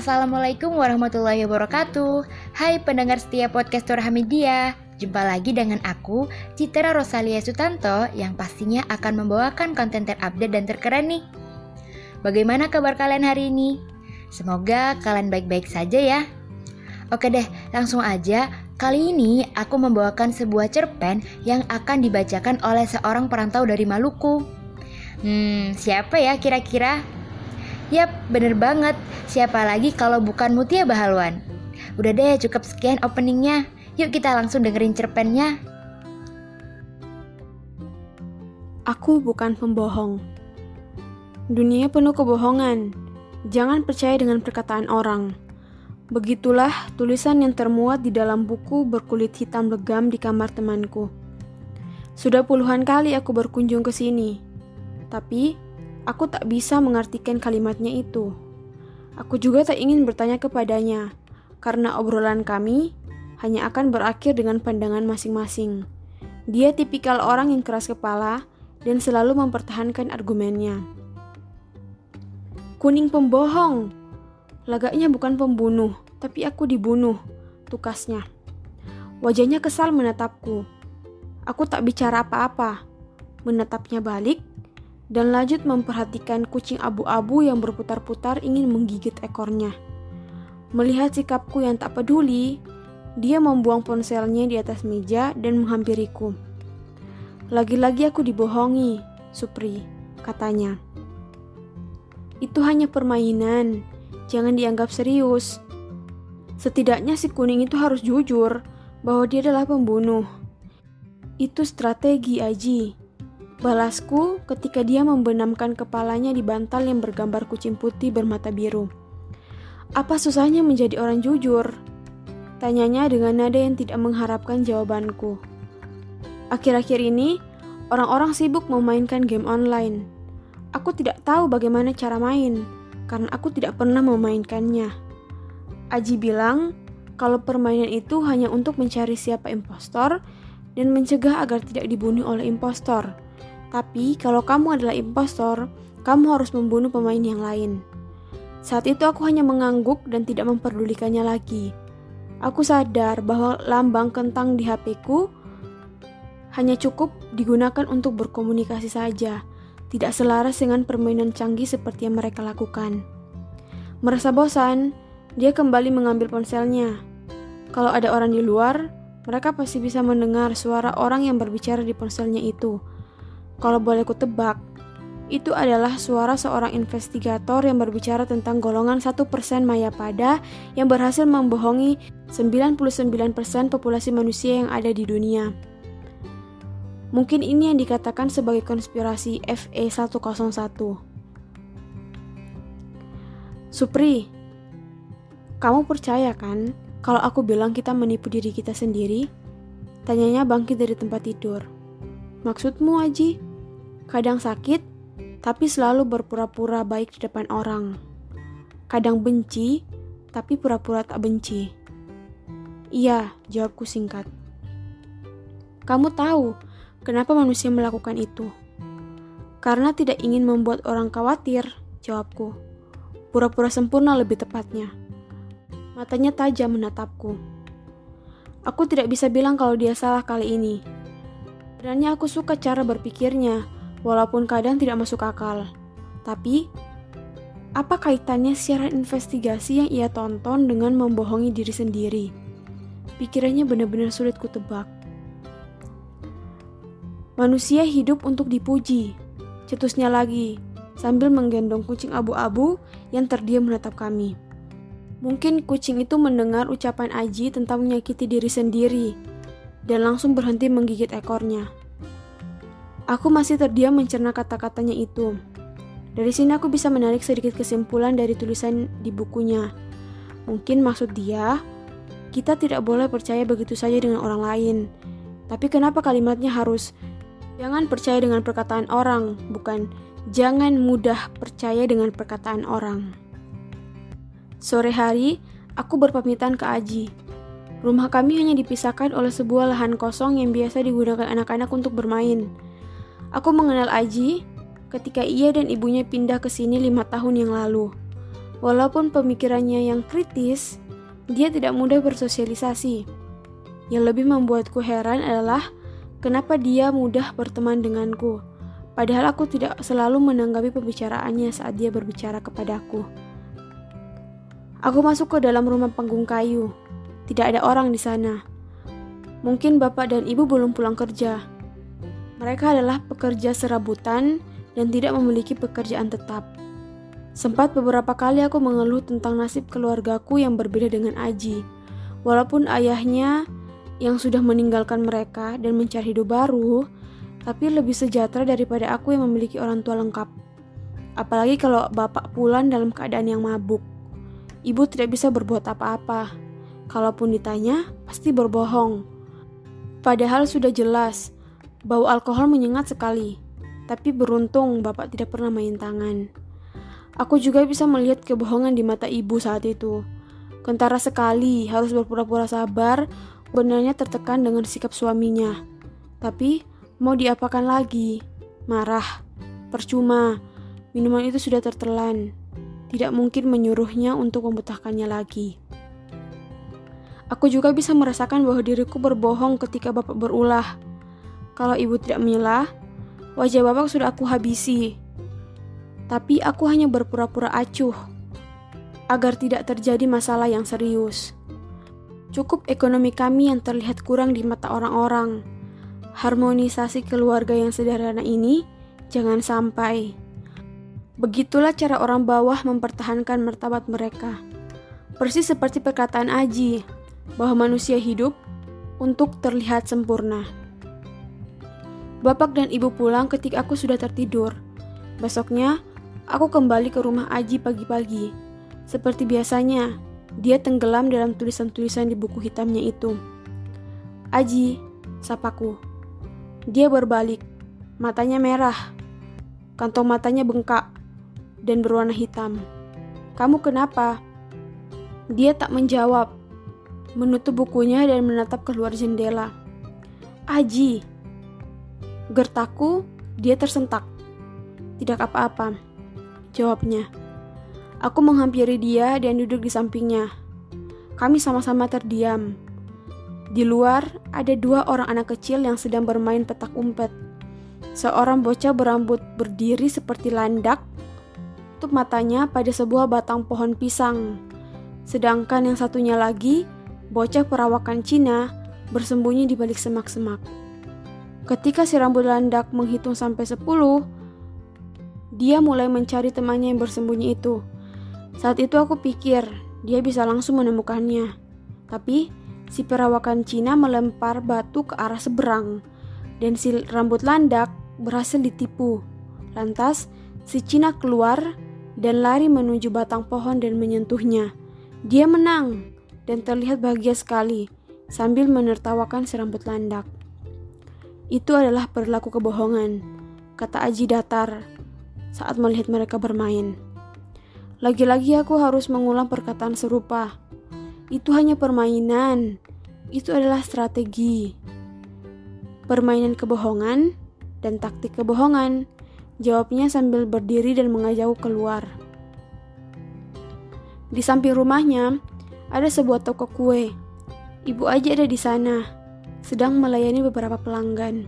Assalamualaikum warahmatullahi wabarakatuh. Hai pendengar setia podcast Hamidia Jumpa lagi dengan aku, Citra Rosalia Sutanto Yang pastinya akan membawakan konten terupdate dan terkeren nih. Bagaimana kabar kalian hari ini? Semoga kalian baik-baik saja ya. Oke deh, langsung aja. Kali ini aku membawakan sebuah cerpen yang akan dibacakan oleh seorang perantau dari Maluku. Hmm, siapa ya kira-kira? Yap, bener banget. Siapa lagi kalau bukan Mutia Bahalwan? Udah deh, cukup sekian openingnya. Yuk kita langsung dengerin cerpennya. Aku bukan pembohong. Dunia penuh kebohongan. Jangan percaya dengan perkataan orang. Begitulah tulisan yang termuat di dalam buku berkulit hitam legam di kamar temanku. Sudah puluhan kali aku berkunjung ke sini, tapi Aku tak bisa mengartikan kalimatnya itu. Aku juga tak ingin bertanya kepadanya, karena obrolan kami hanya akan berakhir dengan pandangan masing-masing. Dia tipikal orang yang keras kepala dan selalu mempertahankan argumennya. Kuning pembohong. Lagaknya bukan pembunuh, tapi aku dibunuh, tukasnya. Wajahnya kesal menatapku. Aku tak bicara apa-apa. Menatapnya balik, dan lanjut memperhatikan kucing abu-abu yang berputar-putar ingin menggigit ekornya. Melihat sikapku yang tak peduli, dia membuang ponselnya di atas meja dan menghampiriku. Lagi-lagi aku dibohongi, Supri, katanya. Itu hanya permainan, jangan dianggap serius. Setidaknya si kuning itu harus jujur bahwa dia adalah pembunuh. Itu strategi, Aji. Balasku ketika dia membenamkan kepalanya di bantal yang bergambar kucing putih bermata biru. Apa susahnya menjadi orang jujur? Tanyanya dengan nada yang tidak mengharapkan jawabanku. Akhir-akhir ini, orang-orang sibuk memainkan game online. Aku tidak tahu bagaimana cara main, karena aku tidak pernah memainkannya. Aji bilang, kalau permainan itu hanya untuk mencari siapa impostor dan mencegah agar tidak dibunuh oleh impostor. Tapi kalau kamu adalah impostor, kamu harus membunuh pemain yang lain. Saat itu aku hanya mengangguk dan tidak memperdulikannya lagi. Aku sadar bahwa lambang kentang di HP-ku hanya cukup digunakan untuk berkomunikasi saja, tidak selaras dengan permainan canggih seperti yang mereka lakukan. Merasa bosan, dia kembali mengambil ponselnya. Kalau ada orang di luar, mereka pasti bisa mendengar suara orang yang berbicara di ponselnya itu. Kalau boleh ku tebak, itu adalah suara seorang investigator yang berbicara tentang golongan 1% pada yang berhasil membohongi 99% populasi manusia yang ada di dunia. Mungkin ini yang dikatakan sebagai konspirasi FE101. Supri, kamu percaya kan kalau aku bilang kita menipu diri kita sendiri? Tanyanya bangkit dari tempat tidur. Maksudmu, Aji? Kadang sakit, tapi selalu berpura-pura baik di depan orang. Kadang benci, tapi pura-pura tak benci. Iya, jawabku singkat. Kamu tahu kenapa manusia melakukan itu? Karena tidak ingin membuat orang khawatir, jawabku. Pura-pura sempurna lebih tepatnya. Matanya tajam menatapku. Aku tidak bisa bilang kalau dia salah kali ini. Sebenarnya aku suka cara berpikirnya, walaupun kadang tidak masuk akal. Tapi, apa kaitannya siaran investigasi yang ia tonton dengan membohongi diri sendiri? Pikirannya benar-benar sulit kutebak. Manusia hidup untuk dipuji, cetusnya lagi, sambil menggendong kucing abu-abu yang terdiam menatap kami. Mungkin kucing itu mendengar ucapan Aji tentang menyakiti diri sendiri, dan langsung berhenti menggigit ekornya. Aku masih terdiam mencerna kata-katanya itu. Dari sini aku bisa menarik sedikit kesimpulan dari tulisan di bukunya. Mungkin maksud dia, kita tidak boleh percaya begitu saja dengan orang lain. Tapi kenapa kalimatnya harus jangan percaya dengan perkataan orang, bukan jangan mudah percaya dengan perkataan orang. Sore hari, aku berpamitan ke Aji. Rumah kami hanya dipisahkan oleh sebuah lahan kosong yang biasa digunakan anak-anak untuk bermain. Aku mengenal Aji ketika ia dan ibunya pindah ke sini lima tahun yang lalu. Walaupun pemikirannya yang kritis, dia tidak mudah bersosialisasi. Yang lebih membuatku heran adalah kenapa dia mudah berteman denganku, padahal aku tidak selalu menanggapi pembicaraannya saat dia berbicara kepadaku. Aku masuk ke dalam rumah panggung kayu. Tidak ada orang di sana. Mungkin bapak dan ibu belum pulang kerja. Mereka adalah pekerja serabutan dan tidak memiliki pekerjaan tetap. Sempat beberapa kali aku mengeluh tentang nasib keluargaku yang berbeda dengan Aji. Walaupun ayahnya yang sudah meninggalkan mereka dan mencari hidup baru, tapi lebih sejahtera daripada aku yang memiliki orang tua lengkap. Apalagi kalau bapak pulang dalam keadaan yang mabuk. Ibu tidak bisa berbuat apa-apa. Kalaupun ditanya, pasti berbohong. Padahal sudah jelas, bau alkohol menyengat sekali. Tapi beruntung bapak tidak pernah main tangan. Aku juga bisa melihat kebohongan di mata ibu saat itu. Kentara sekali harus berpura-pura sabar, benarnya tertekan dengan sikap suaminya. Tapi mau diapakan lagi? Marah, percuma. Minuman itu sudah tertelan. Tidak mungkin menyuruhnya untuk membutahkannya lagi. Aku juga bisa merasakan bahwa diriku berbohong ketika bapak berulah. Kalau ibu tidak menyelah, wajah bapak sudah aku habisi tapi aku hanya berpura-pura acuh agar tidak terjadi masalah yang serius. Cukup ekonomi kami yang terlihat kurang di mata orang-orang. Harmonisasi keluarga yang sederhana ini jangan sampai. Begitulah cara orang bawah mempertahankan martabat mereka. Persis seperti perkataan Aji, bahwa manusia hidup untuk terlihat sempurna. Bapak dan ibu pulang ketika aku sudah tertidur. Besoknya, Aku kembali ke rumah Aji pagi-pagi. Seperti biasanya, dia tenggelam dalam tulisan-tulisan di buku hitamnya itu. Aji, sapaku. Dia berbalik, matanya merah, kantong matanya bengkak, dan berwarna hitam. Kamu kenapa? Dia tak menjawab, menutup bukunya dan menatap keluar jendela. Aji, gertaku, dia tersentak. Tidak apa-apa. Jawabnya. Aku menghampiri dia dan duduk di sampingnya. Kami sama-sama terdiam. Di luar ada dua orang anak kecil yang sedang bermain petak umpet. Seorang bocah berambut berdiri seperti landak, tutup matanya pada sebuah batang pohon pisang. Sedangkan yang satunya lagi, bocah perawakan Cina, bersembunyi di balik semak-semak. Ketika si rambut landak menghitung sampai sepuluh, dia mulai mencari temannya yang bersembunyi itu. Saat itu aku pikir dia bisa langsung menemukannya. Tapi si perawakan Cina melempar batu ke arah seberang dan si rambut landak berhasil ditipu. Lantas si Cina keluar dan lari menuju batang pohon dan menyentuhnya. Dia menang dan terlihat bahagia sekali sambil menertawakan si rambut landak. Itu adalah perilaku kebohongan, kata Aji datar saat melihat mereka bermain. Lagi-lagi aku harus mengulang perkataan serupa. Itu hanya permainan. Itu adalah strategi. Permainan kebohongan dan taktik kebohongan. Jawabnya sambil berdiri dan mengajak keluar. Di samping rumahnya ada sebuah toko kue. Ibu aja ada di sana, sedang melayani beberapa pelanggan.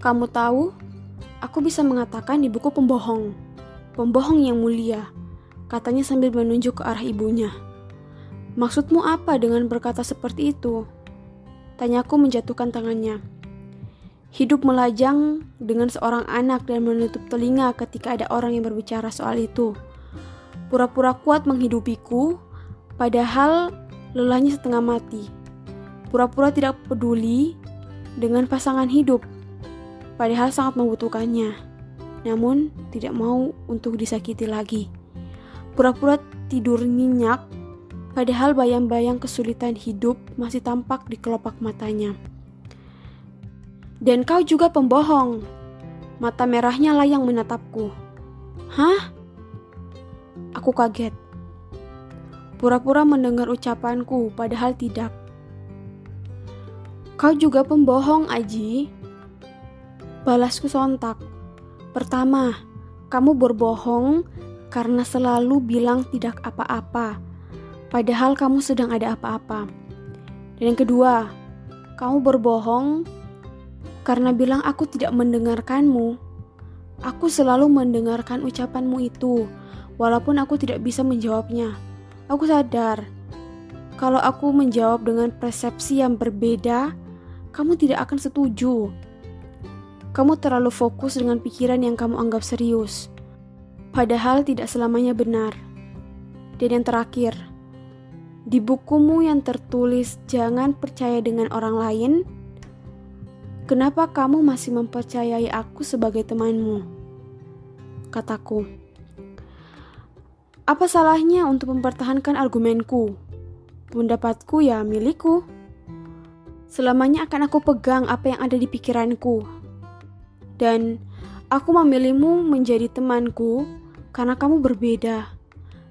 Kamu tahu, Aku bisa mengatakan ibuku pembohong. Pembohong yang mulia, katanya sambil menunjuk ke arah ibunya. Maksudmu apa dengan berkata seperti itu? Tanyaku menjatuhkan tangannya. Hidup melajang dengan seorang anak dan menutup telinga ketika ada orang yang berbicara soal itu. Pura-pura kuat menghidupiku, padahal lelahnya setengah mati. Pura-pura tidak peduli dengan pasangan hidup padahal sangat membutuhkannya, namun tidak mau untuk disakiti lagi. Pura-pura tidur nyenyak, padahal bayang-bayang kesulitan hidup masih tampak di kelopak matanya. Dan kau juga pembohong. Mata merahnya layang menatapku. Hah? Aku kaget. Pura-pura mendengar ucapanku, padahal tidak. Kau juga pembohong, Aji. Balasku sontak. Pertama, kamu berbohong karena selalu bilang tidak apa-apa, padahal kamu sedang ada apa-apa. Dan yang kedua, kamu berbohong karena bilang aku tidak mendengarkanmu. Aku selalu mendengarkan ucapanmu itu, walaupun aku tidak bisa menjawabnya. Aku sadar kalau aku menjawab dengan persepsi yang berbeda, kamu tidak akan setuju. Kamu terlalu fokus dengan pikiran yang kamu anggap serius padahal tidak selamanya benar. Dan yang terakhir, di bukumu yang tertulis "Jangan percaya dengan orang lain", kenapa kamu masih mempercayai aku sebagai temanmu? Kataku, apa salahnya untuk mempertahankan argumenku? Pendapatku ya milikku. Selamanya akan aku pegang apa yang ada di pikiranku. Dan aku memilihmu menjadi temanku karena kamu berbeda.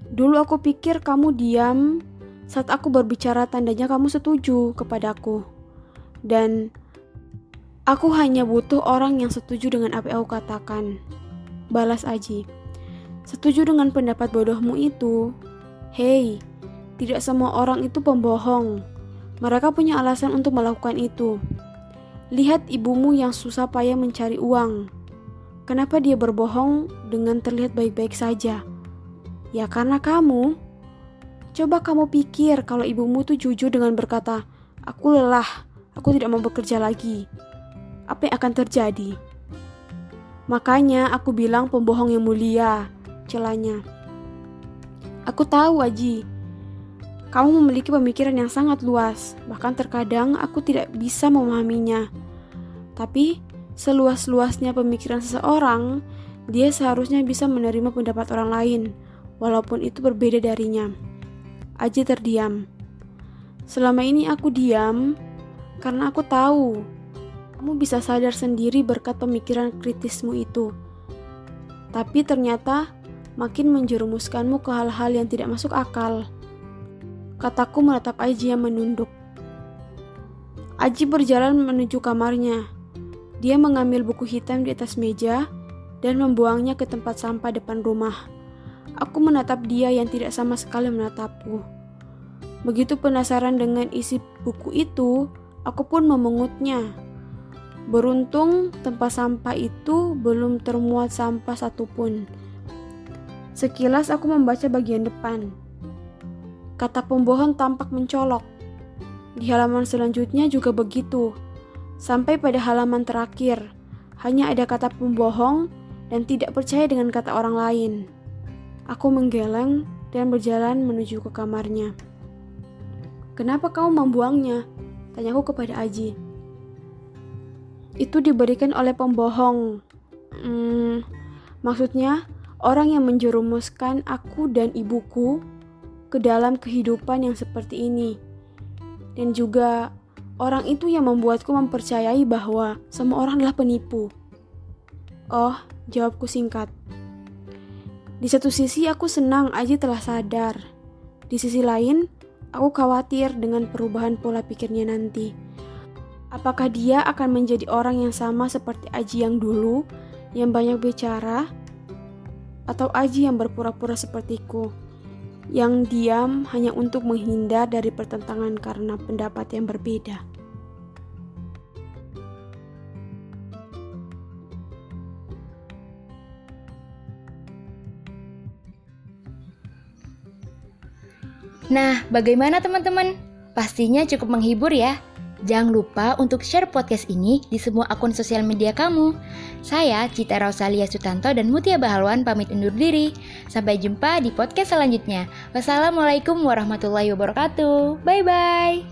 Dulu aku pikir kamu diam saat aku berbicara tandanya kamu setuju kepadaku. Dan aku hanya butuh orang yang setuju dengan apa yang aku katakan. Balas Aji. Setuju dengan pendapat bodohmu itu? Hei, tidak semua orang itu pembohong. Mereka punya alasan untuk melakukan itu. Lihat ibumu yang susah payah mencari uang Kenapa dia berbohong dengan terlihat baik-baik saja? Ya karena kamu. Coba kamu pikir kalau ibumu tuh jujur dengan berkata, Aku lelah, aku tidak mau bekerja lagi. Apa yang akan terjadi? Makanya aku bilang pembohong yang mulia, celanya. Aku tahu, Aji. Kamu memiliki pemikiran yang sangat luas, bahkan terkadang aku tidak bisa memahaminya. Tapi seluas-luasnya pemikiran seseorang, dia seharusnya bisa menerima pendapat orang lain, walaupun itu berbeda darinya. Aji terdiam. Selama ini aku diam karena aku tahu kamu bisa sadar sendiri berkat pemikiran kritismu itu. Tapi ternyata makin menjerumuskanmu ke hal-hal yang tidak masuk akal. Kataku menatap Aji yang menunduk. Aji berjalan menuju kamarnya. Dia mengambil buku hitam di atas meja dan membuangnya ke tempat sampah depan rumah. Aku menatap dia yang tidak sama sekali menatapku. Begitu penasaran dengan isi buku itu, aku pun memengutnya. Beruntung tempat sampah itu belum termuat sampah satupun. Sekilas aku membaca bagian depan. Kata pembohong tampak mencolok. Di halaman selanjutnya juga begitu. Sampai pada halaman terakhir, hanya ada kata pembohong dan tidak percaya dengan kata orang lain. Aku menggeleng dan berjalan menuju ke kamarnya. Kenapa kau membuangnya? Tanyaku kepada Aji. Itu diberikan oleh pembohong. Hmm, maksudnya orang yang menjerumuskan aku dan ibuku ke dalam kehidupan yang seperti ini. Dan juga Orang itu yang membuatku mempercayai bahwa semua orang adalah penipu. Oh, jawabku singkat. Di satu sisi aku senang Aji telah sadar. Di sisi lain, aku khawatir dengan perubahan pola pikirnya nanti. Apakah dia akan menjadi orang yang sama seperti Aji yang dulu, yang banyak bicara, atau Aji yang berpura-pura sepertiku, yang diam hanya untuk menghindar dari pertentangan karena pendapat yang berbeda? Nah, bagaimana teman-teman? Pastinya cukup menghibur ya. Jangan lupa untuk share podcast ini di semua akun sosial media kamu. Saya Cita Rosalia Sutanto dan Mutia Bahalwan pamit undur diri. Sampai jumpa di podcast selanjutnya. Wassalamualaikum warahmatullahi wabarakatuh. Bye bye.